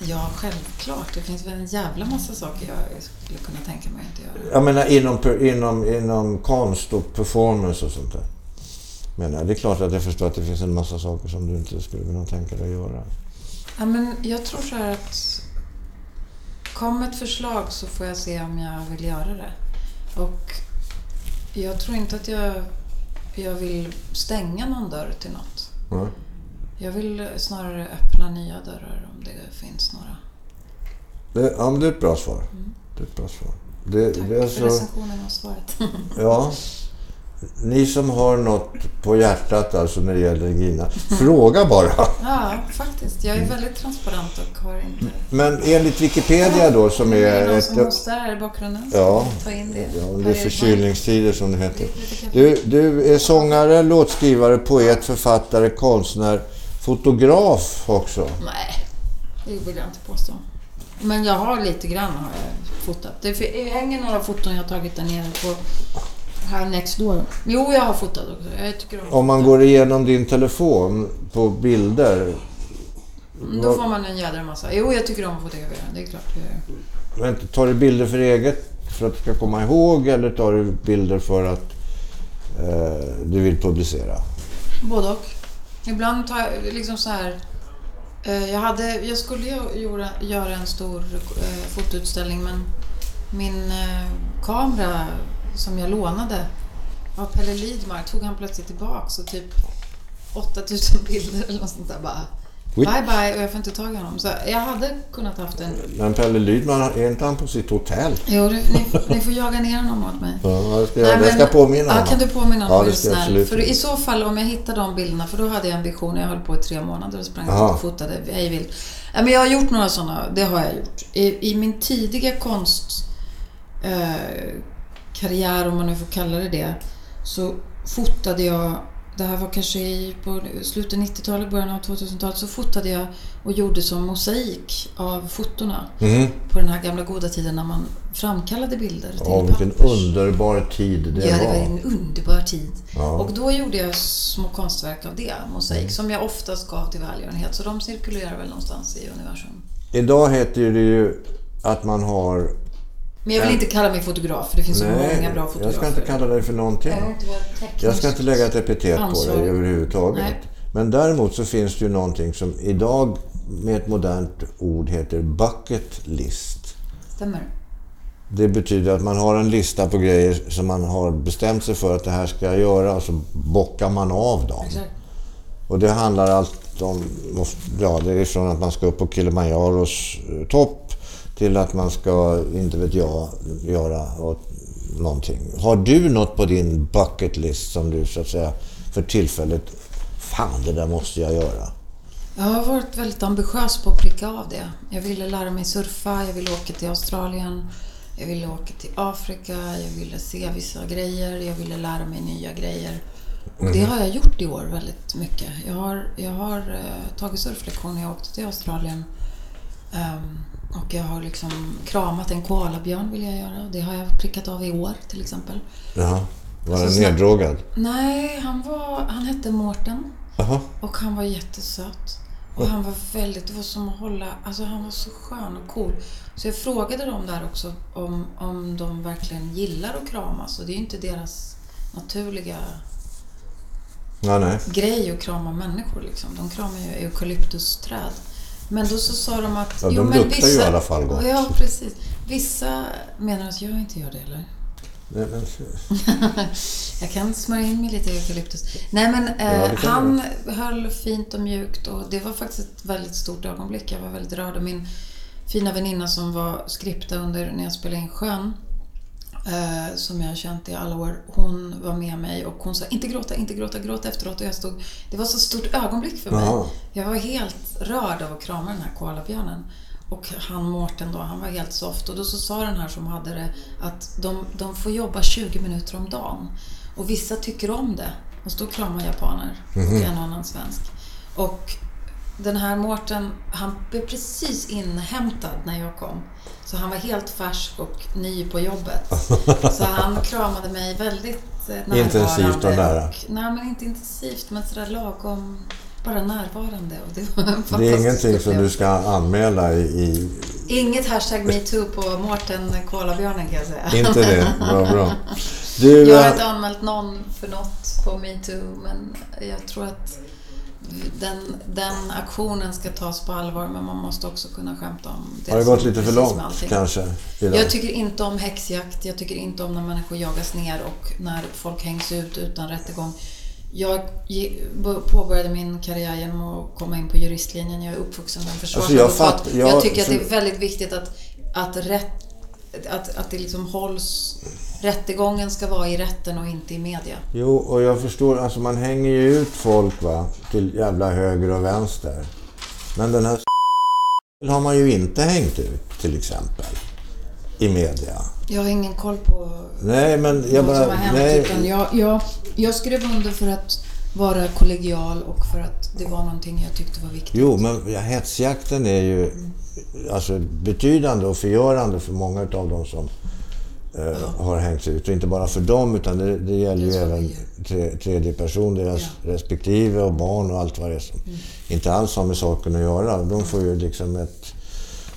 [SPEAKER 2] Ja, självklart. Det finns väl en jävla massa saker jag skulle kunna tänka mig att göra.
[SPEAKER 1] Jag menar inom, inom, inom konst och performance och sånt där. Men det är klart att jag förstår att det finns en massa saker som du inte skulle kunna tänka dig att göra.
[SPEAKER 2] Ja, men jag tror så här att kom ett förslag så får jag se om jag vill göra det. Och jag tror inte att jag, jag vill stänga någon dörr till något.
[SPEAKER 1] Ja.
[SPEAKER 2] Jag vill snarare öppna nya dörrar om det finns några.
[SPEAKER 1] Det, ja, men det är ett bra svar. Det är ett bra svar. Det,
[SPEAKER 2] Mm. Tack
[SPEAKER 1] det är
[SPEAKER 2] för
[SPEAKER 1] så,
[SPEAKER 2] recensionen och svaret.
[SPEAKER 1] Ja. Ni som har något på hjärtat alltså när det gäller Gina, fråga bara.
[SPEAKER 2] ja, faktiskt. Jag är väldigt transparent och har inte...
[SPEAKER 1] Men enligt Wikipedia då som
[SPEAKER 2] Det är
[SPEAKER 1] är
[SPEAKER 2] någon
[SPEAKER 1] ett...
[SPEAKER 2] som hostar här i bakgrunden.
[SPEAKER 1] Ja.
[SPEAKER 2] Ta in det.
[SPEAKER 1] Ja, det är förkylningstider som det heter. Du, du är sångare, låtskrivare, poet, författare, konstnär, fotograf också.
[SPEAKER 2] Nej, det vill jag inte påstå. Men jag har lite grann har jag fotat. Det hänger några foton jag har tagit där nere på här next door. Jo, jag har fotat också. Jag tycker om
[SPEAKER 1] Om man går igenom din telefon på bilder,
[SPEAKER 2] Mm, Då får man en jädra massa. Jo, jag tycker om att fotografera. Det är klart. jag gör.
[SPEAKER 1] tar du bilder för eget, för att du ska komma ihåg eller tar du bilder för att eh, du vill publicera?
[SPEAKER 2] Både och. Ibland tar jag liksom så här... eh, Jag, hade, jag skulle göra, göra en stor eh, fotoutställning men min eh, kamera som jag lånade av Pelle Lidmark tog han plötsligt tillbaks och typ 8000 bilder eller något sånt där bara. Bye bye och jag får inte tag i honom. Så jag hade kunnat haft en...
[SPEAKER 1] Men Pelle Lydman, är inte han på sitt hotell?
[SPEAKER 2] Jo, du, ni, ni får jaga ner honom åt mig.
[SPEAKER 1] Ja, jag ska,
[SPEAKER 2] Nej,
[SPEAKER 1] jag
[SPEAKER 2] men-
[SPEAKER 1] ska påminna
[SPEAKER 2] Ja,
[SPEAKER 1] honom.
[SPEAKER 2] kan du påminna
[SPEAKER 1] Ja,
[SPEAKER 2] honom?
[SPEAKER 1] det
[SPEAKER 2] Ja,
[SPEAKER 1] ska jag absolut
[SPEAKER 2] För i så fall, om jag hittar de bilderna, för då hade jag en vision. Jag höll på i tre månader och sprang
[SPEAKER 1] Aha.
[SPEAKER 2] och fotade hej vilt. Ja, men jag har gjort några sådana, det har jag gjort. I, i min tidiga konst... Eh, karriär, om man nu får kalla det det, så fotade jag det här var kanske i på slutet 90-talet, början av 2000-talet, så fotade jag och gjorde som mosaik av fotona
[SPEAKER 1] Mhm.
[SPEAKER 2] på den här gamla goda tiden när man framkallade bilder till
[SPEAKER 1] Ja, vilken underbar tid det
[SPEAKER 2] Ja, det var
[SPEAKER 1] var.
[SPEAKER 2] en underbar tid.
[SPEAKER 1] Ja.
[SPEAKER 2] Och då gjorde jag små konstverk av det, mosaik, som jag oftast gav till välgörenhet. Så de cirkulerar väl någonstans i universum.
[SPEAKER 1] Idag heter det ju att man har...
[SPEAKER 2] Men jag vill inte kalla mig fotograf, för det finns så många bra fotografer.
[SPEAKER 1] jag ska inte kalla dig för någonting.
[SPEAKER 2] Jag
[SPEAKER 1] ska inte lägga ett epitet på
[SPEAKER 2] ansvarig.
[SPEAKER 1] dig överhuvudtaget.
[SPEAKER 2] Nej.
[SPEAKER 1] Men däremot så finns det ju någonting som idag med ett modernt ord heter bucket list.
[SPEAKER 2] Stämmer.
[SPEAKER 1] Det betyder att man har en lista på grejer som man har bestämt sig för att det här ska jag göra och så bockar man av dem.
[SPEAKER 2] Exakt.
[SPEAKER 1] Och det handlar allt om, ja det är från att man ska upp på Kilimanjaros eh, topp till att man ska, inte vet jag, göra någonting. Har du något på din bucket list som du så att säga för tillfället, fan det där måste jag göra.
[SPEAKER 2] Jag har varit väldigt ambitiös på att pricka av det. Jag ville lära mig surfa, jag ville åka till Australien, jag ville åka till Afrika, jag ville se vissa grejer, jag ville lära mig nya grejer. Och det har jag gjort i år väldigt mycket. Jag har, jag har eh, tagit surflektioner, jag åkte till Australien. Ehm, och jag har liksom kramat en koalabjörn vill jag göra. Det har jag prickat av i år till exempel.
[SPEAKER 1] Jaha. Var
[SPEAKER 2] snabbt.
[SPEAKER 1] neddrogad?
[SPEAKER 2] Nej, han, var, han hette Mårten. Och han var jättesöt. Och han var väldigt, det var som att hålla, alltså han var så skön och cool. Så jag frågade dem där också om, om de verkligen gillar att kramas. Och det är ju inte deras naturliga
[SPEAKER 1] Ja, nej.
[SPEAKER 2] grej att krama människor liksom. De kramar ju eukalyptusträd. Men då så sa de att...
[SPEAKER 1] Ja, de luktar ju i alla fall gott.
[SPEAKER 2] Ja, precis. Vissa menar att jag inte gör det eller?
[SPEAKER 1] nej men,
[SPEAKER 2] Jag kan smörja in mig lite i eukalyptus. Nej men
[SPEAKER 1] Ja,
[SPEAKER 2] eh,
[SPEAKER 1] kan
[SPEAKER 2] han höll fint och mjukt och det var faktiskt ett väldigt stort ögonblick. Jag var väldigt rörd och min fina väninna som var skripta under när jag spelade in Sjön eh, som jag har känt i alla år. Hon var med mig och hon sa inte gråta, inte gråta, gråta efteråt. Och jag stod, det var så stort ögonblick för mig.
[SPEAKER 1] Jaha.
[SPEAKER 2] Jag var helt rörd av att krama den här koalabjörnen. Och han Mårten då, han var helt soft. Och då så sa den här som hade det att de, de får jobba 20 minuter om dagen. Och vissa tycker om det. Och så kramar japaner och en och annan svensk. Och den här Mårten, han blev precis inhämtad när jag kom. Så han var helt färsk och ny på jobbet. Så han kramade mig väldigt eh, närvarande.
[SPEAKER 1] Intensivt och nära.
[SPEAKER 2] Och, nej, men inte intensivt, men sådär lagom. Bara närvarande. Och det var
[SPEAKER 1] det är ingenting som du ska anmäla i,
[SPEAKER 2] Inget hashtag metoo på Mårten Kolabjörnen kan jag säga.
[SPEAKER 1] inte det. Bra, bra. Du,
[SPEAKER 2] Jag har
[SPEAKER 1] eh,
[SPEAKER 2] inte anmält någon för något på metoo, men jag tror att den, den aktionen ska tas på allvar, men man måste också kunna skämta om det
[SPEAKER 1] har det gått lite för långt
[SPEAKER 2] med
[SPEAKER 1] kanske?
[SPEAKER 2] Jag tycker inte om häxjakt, jag tycker inte om när människor jagas ner och när folk hängs ut utan rättegång. Jag påbörjade min karriär genom att komma in på juristlinjen. Jag är uppvuxen som försvarsadvokat.
[SPEAKER 1] Alltså, jag fatt-
[SPEAKER 2] jag,
[SPEAKER 1] jag-
[SPEAKER 2] tycker att det är väldigt viktigt att, att, rätt, att, att det liksom hålls... Rättegången ska vara i rätten och inte i media.
[SPEAKER 1] Jo, och jag förstår. Alltså man hänger ju ut folk va, till jävla höger och vänster. Men den här har man ju inte hängt ut till exempel. I media.
[SPEAKER 2] Jag har ingen koll på
[SPEAKER 1] Nej, men jag
[SPEAKER 2] vad
[SPEAKER 1] bara...
[SPEAKER 2] som har hänt.
[SPEAKER 1] Nej,
[SPEAKER 2] Utan jag, jag, jag skrev under för att vara kollegial och för att det var någonting jag tyckte var viktigt.
[SPEAKER 1] Jo, men ja, hetsjakten är ju alltså, betydande och förgörande för många av dem som eh, har hängts ut. Och inte bara för dem, utan det, det gäller ju även tre, tredje person, deras respektive och barn och allt vad det är som inte alls har med saken att göra. De får ju liksom ett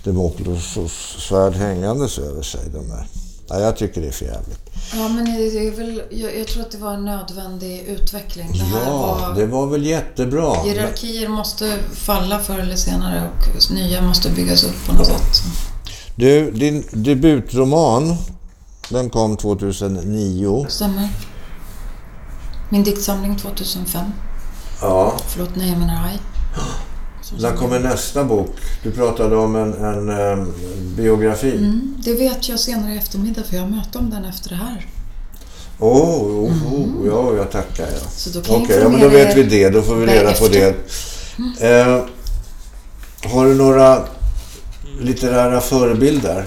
[SPEAKER 1] Damoklessvärd hängandes över sig. De där. Ja, jag tycker det är för jävligt.
[SPEAKER 2] Ja, men det är väl, jag, jag tror att det var en nödvändig utveckling. Det
[SPEAKER 1] Ja,
[SPEAKER 2] var,
[SPEAKER 1] det var väl jättebra.
[SPEAKER 2] Hierarkier måste falla förr eller senare och nya måste byggas upp på något sätt.
[SPEAKER 1] Du, din debutroman Den kom 2009.
[SPEAKER 2] Stämmer. Min diktsamling 2005.
[SPEAKER 1] Ja.
[SPEAKER 2] Förlåt, nej jag menar Haj.
[SPEAKER 1] När kommer nästa bok? Du pratade om en, en, en biografi.
[SPEAKER 2] Mm, det vet jag senare i eftermiddag för jag har möte om den efter det här.
[SPEAKER 1] Åh, oh, oh, oh, ja, jag tackar. Ja.
[SPEAKER 2] Så då kan
[SPEAKER 1] Okej, ja, men då vet vi det. Då får vi reda på det. Eh, har du några litterära förebilder?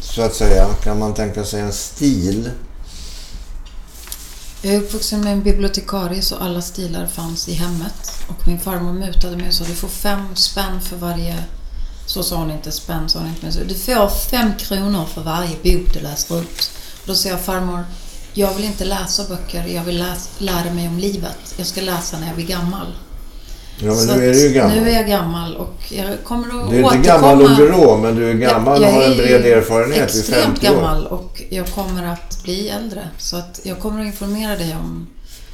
[SPEAKER 1] Så att säga. Kan man tänka sig en stil?
[SPEAKER 2] Jag är uppvuxen med en bibliotekarie så alla stilar fanns i hemmet. Och min farmor mutade mig och sa du får fem spänn för varje... Så sa hon inte, spänn sa hon inte, men så, du får fem kronor för varje bok du läser ut. Då sa jag farmor, jag vill inte läsa böcker, jag vill läsa, lära mig om livet. Jag ska läsa när jag blir gammal.
[SPEAKER 1] Ja, men
[SPEAKER 2] Så
[SPEAKER 1] nu är du ju gammal.
[SPEAKER 2] Nu är jag gammal och jag kommer att
[SPEAKER 1] Du är
[SPEAKER 2] återkomma.
[SPEAKER 1] inte gammal och grå, men du är gammal och har en bred erfarenhet
[SPEAKER 2] extremt
[SPEAKER 1] 50 år.
[SPEAKER 2] gammal och jag kommer att bli äldre. Så att jag kommer att informera dig om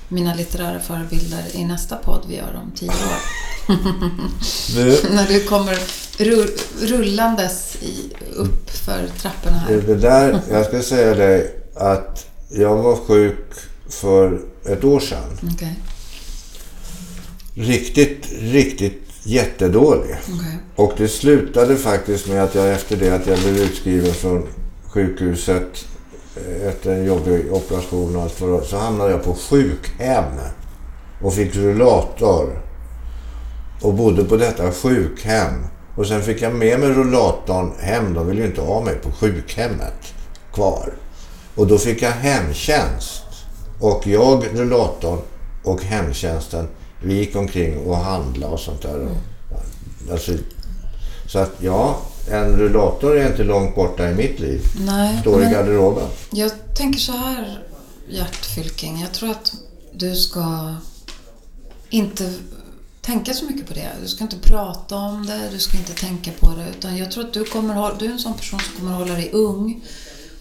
[SPEAKER 2] mina litterära förebilder i nästa podd vi gör om tio år. När du kommer ru- rullandes upp för trapporna här.
[SPEAKER 1] det där, jag ska säga dig att jag var sjuk för ett år sedan.
[SPEAKER 2] Okej,
[SPEAKER 1] Riktigt, riktigt jättedålig.
[SPEAKER 2] okej.
[SPEAKER 1] Och det slutade faktiskt med att jag efter det att jag blev utskriven från sjukhuset eh, efter en jobbig operation och allt för så hamnade jag på sjukhem och fick rullator och bodde på detta sjukhem. Och sen fick jag med mig rullatorn hem. De ville ju inte ha mig på sjukhemmet kvar. Och då fick jag hemtjänst. Och jag, rullatorn och hemtjänsten, vi gick omkring och handlade och sånt där. Alltså, så att ja, en rullator är inte långt borta i mitt liv.
[SPEAKER 2] Nej,
[SPEAKER 1] Står i garderoben.
[SPEAKER 2] jag tänker så här, Gert Fylking. Jag tror att du ska inte tänka så mycket på det. Du ska inte prata om det, du ska inte tänka på det. Utan jag tror att du, kommer, du är en sån person som kommer hålla dig ung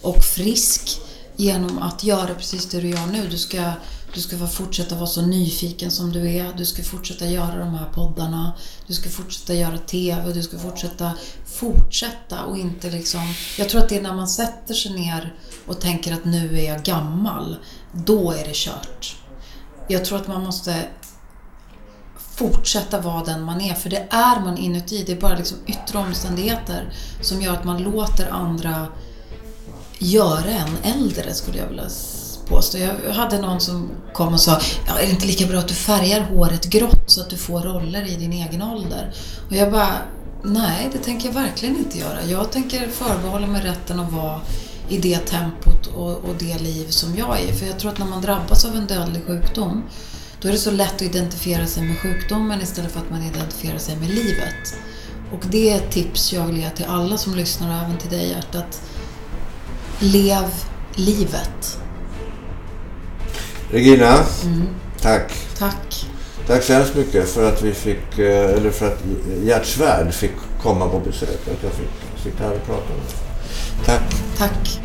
[SPEAKER 2] och frisk genom att göra precis det du gör nu. Du ska, du ska få fortsätta vara så nyfiken som du är. Du ska fortsätta göra de här poddarna. Du ska fortsätta göra TV. Du ska fortsätta fortsätta och inte liksom... Jag tror att det är när man sätter sig ner och tänker att nu är jag gammal. Då är det kört. Jag tror att man måste fortsätta vara den man är. För det är man inuti. Det är bara liksom yttre omständigheter som gör att man låter andra göra en äldre, skulle jag vilja säga påstå. Jag hade någon som kom och sa ja, är det inte lika bra att du färgar håret grått så att du får roller i din egen ålder? Och jag bara, nej, det tänker jag verkligen inte göra. Jag tänker förbehålla mig rätten att vara i det tempot och, och det liv som jag är. För jag tror att när man drabbas av en dödlig sjukdom då är det så lätt att identifiera sig med sjukdomen istället för att man identifierar sig med livet. Och det är ett tips jag vill ge till alla som lyssnar och även till dig Gert, att lev livet.
[SPEAKER 1] Regina,
[SPEAKER 2] Mm.
[SPEAKER 1] tack.
[SPEAKER 2] Tack.
[SPEAKER 1] Tack så hemskt mycket för att vi fick, eh, eller för att Gert Svärd fick komma på besök. Att jag fick sitta här och prata med dig. Tack.
[SPEAKER 2] Tack.